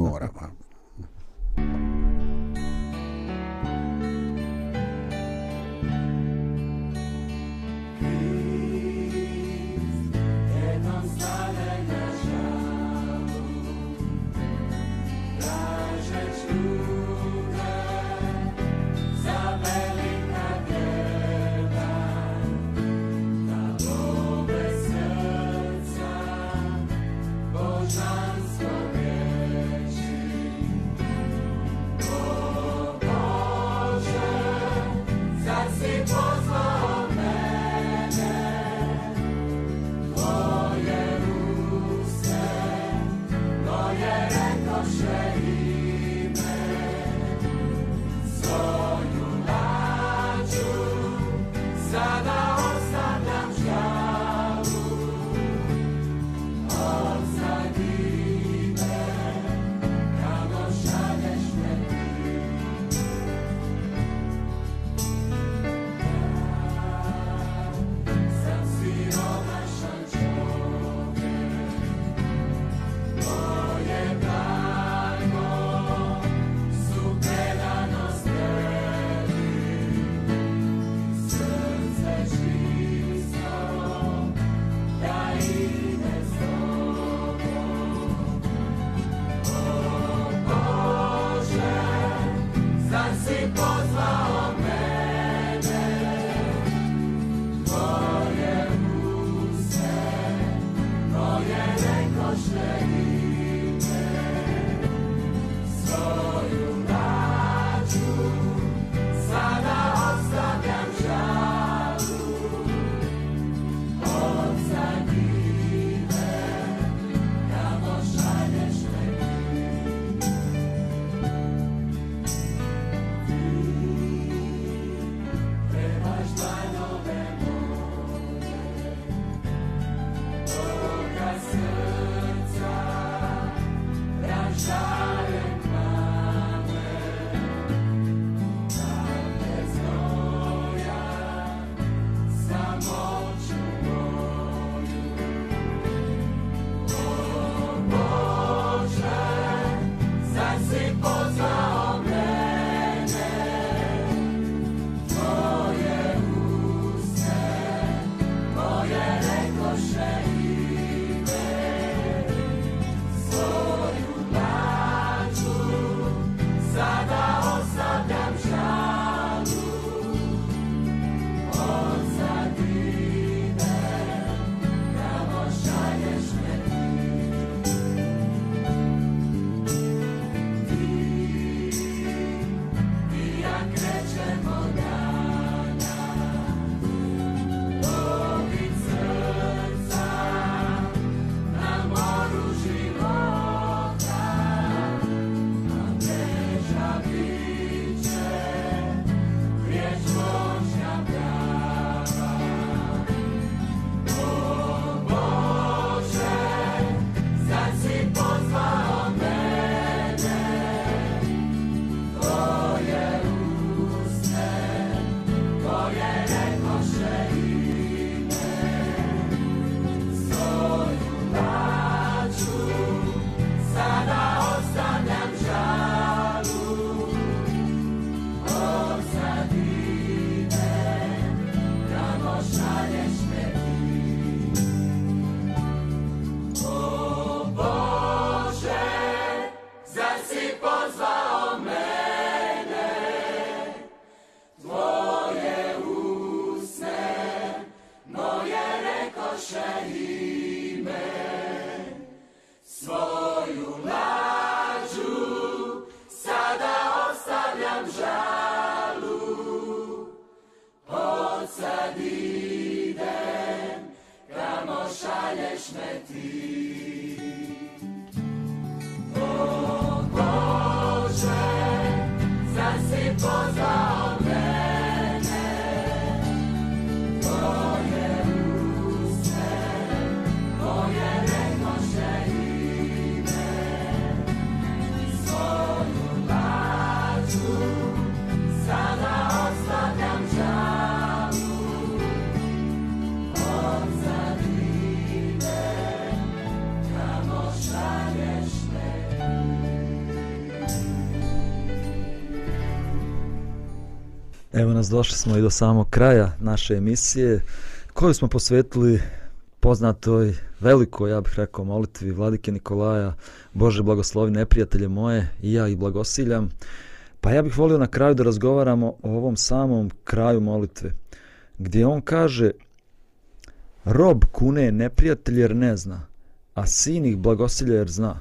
moram.
pozvao mene
Evo nas, došli smo i do samog kraja naše emisije, koju smo posvetili poznatoj, velikoj, ja bih rekao, molitvi Vladike Nikolaja, Bože blagoslovi neprijatelje moje, i ja ih blagosiljam. Pa ja bih volio na kraju da razgovaramo o ovom samom kraju molitve, gdje on kaže, rob kune neprijatelj jer ne zna, a sin ih blagosilja jer zna,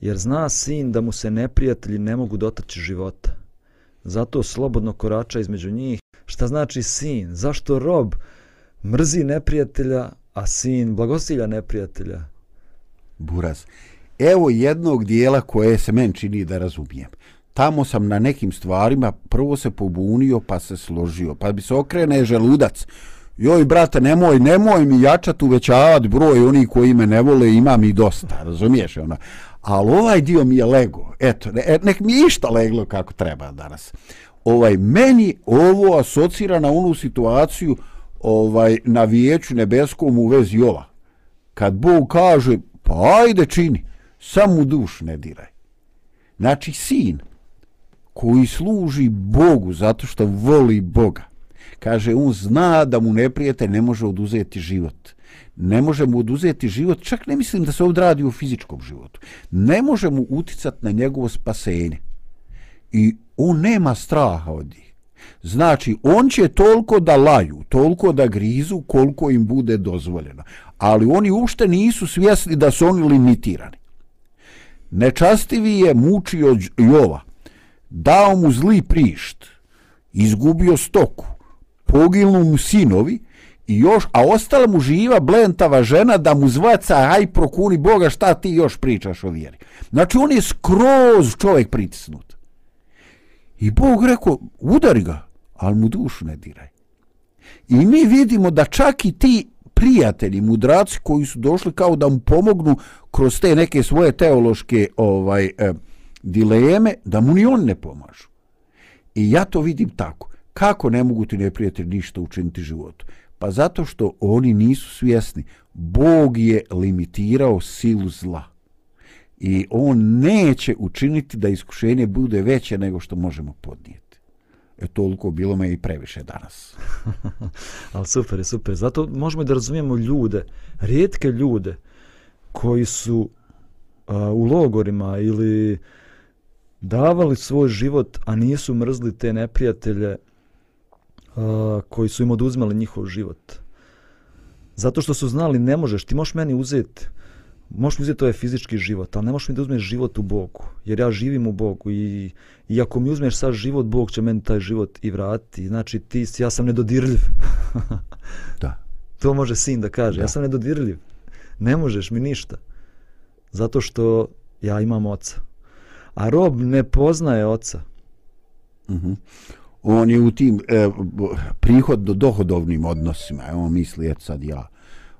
jer zna sin da mu se neprijatelji ne mogu dotaći života zato slobodno korača između njih. Šta znači sin? Zašto rob mrzi neprijatelja, a sin blagosilja neprijatelja?
Buraz. Evo jednog dijela koje se men čini da razumijem. Tamo sam na nekim stvarima prvo se pobunio pa se složio. Pa bi se okrene želudac. Joj, brate, nemoj, nemoj mi jačat uvećavat broj oni koji me ne vole, imam i dosta, razumiješ? Ona ali ovaj dio mi je lego. Eto, ne, e, nek mi je išta leglo kako treba danas. Ovaj, meni ovo asocira na onu situaciju ovaj, na vijeću nebeskom u vezi ova. Kad Bog kaže, pa ajde čini, samo u duš ne diraj. Znači, sin koji služi Bogu zato što voli Boga, kaže, on zna da mu neprijete ne može oduzeti život ne može mu oduzeti život, čak ne mislim da se ovdje radi u fizičkom životu, ne može mu uticati na njegovo spasenje. I on nema straha od njih. Znači, on će toliko da laju, toliko da grizu, koliko im bude dozvoljeno. Ali oni uopšte nisu svjesni da su oni limitirani. Nečastivi je mučio Jova, dao mu zli prišt, izgubio stoku, poginu mu sinovi, I još, a ostala mu živa blentava žena da mu zvaca, aj prokuni Boga, šta ti još pričaš o vjeri. Znači, on je skroz čovjek pritisnut. I Bog rekao, udari ga, ali mu dušu ne diraj. I mi vidimo da čak i ti prijatelji, mudraci koji su došli kao da mu pomognu kroz te neke svoje teološke ovaj eh, dileme, da mu ni on ne pomažu. I ja to vidim tako. Kako ne mogu ti neprijatelji ništa učiniti životu? Pa zato što oni nisu svjesni. Bog je limitirao silu zla. I on neće učiniti da iskušenje bude veće nego što možemo podnijeti. E toliko bilo me i previše danas. [laughs]
Ali super je, super. Zato možemo da razumijemo ljude, rijetke ljude koji su a, u logorima ili davali svoj život, a nisu mrzli te neprijatelje koji su im oduzmali njihov život. Zato što su znali ne možeš, ti možeš meni uzeti možeš mi uzeti ovaj fizički život, ali ne možeš mi da uzmeš život u Bogu, jer ja živim u Bogu i, i ako mi uzmeš sad život, Bog će meni taj život i vratiti. Znači, ti, ja sam nedodirljiv. [laughs]
da.
To može sin da kaže, da. ja sam nedodirljiv. Ne možeš mi ništa. Zato što ja imam oca. A rob ne poznaje oca.
Mhm. Uh -huh on je u tim e, prihod do dohodovnim odnosima. On misli, et sad ja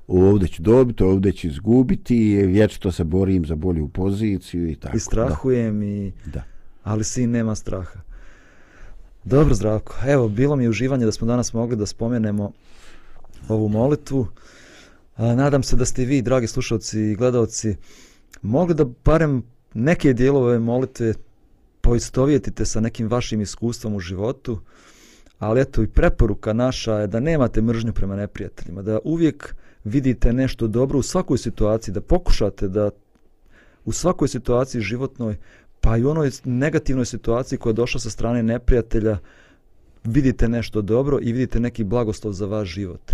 ovdje ću dobiti, ovdje ću izgubiti, vječito se borim za bolju poziciju i tako.
I strahujem da. i...
Da.
Ali sin nema straha. Dobro, Zdravko. Evo, bilo mi je uživanje da smo danas mogli da spomenemo ovu molitvu. A, nadam se da ste vi, dragi slušalci i gledalci, mogli da barem neke dijelove molitve poistovjetite sa nekim vašim iskustvom u životu, ali eto i preporuka naša je da nemate mržnju prema neprijateljima, da uvijek vidite nešto dobro u svakoj situaciji, da pokušate da u svakoj situaciji životnoj, pa i u onoj negativnoj situaciji koja je došla sa strane neprijatelja, vidite nešto dobro i vidite neki blagoslov za vaš život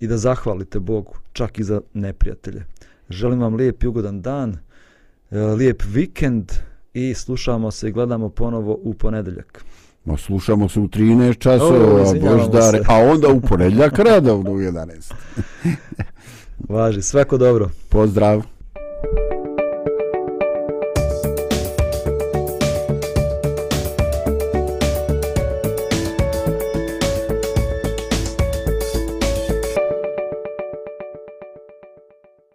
i da zahvalite Bogu, čak i za neprijatelje. Želim vam lijep i ugodan dan, e, lijep vikend, i slušamo se i gledamo ponovo u ponedeljak.
Ma slušamo se u 13 časova, boždare, a onda u ponedeljak radovno u 11.
Važi, svako dobro.
Pozdrav.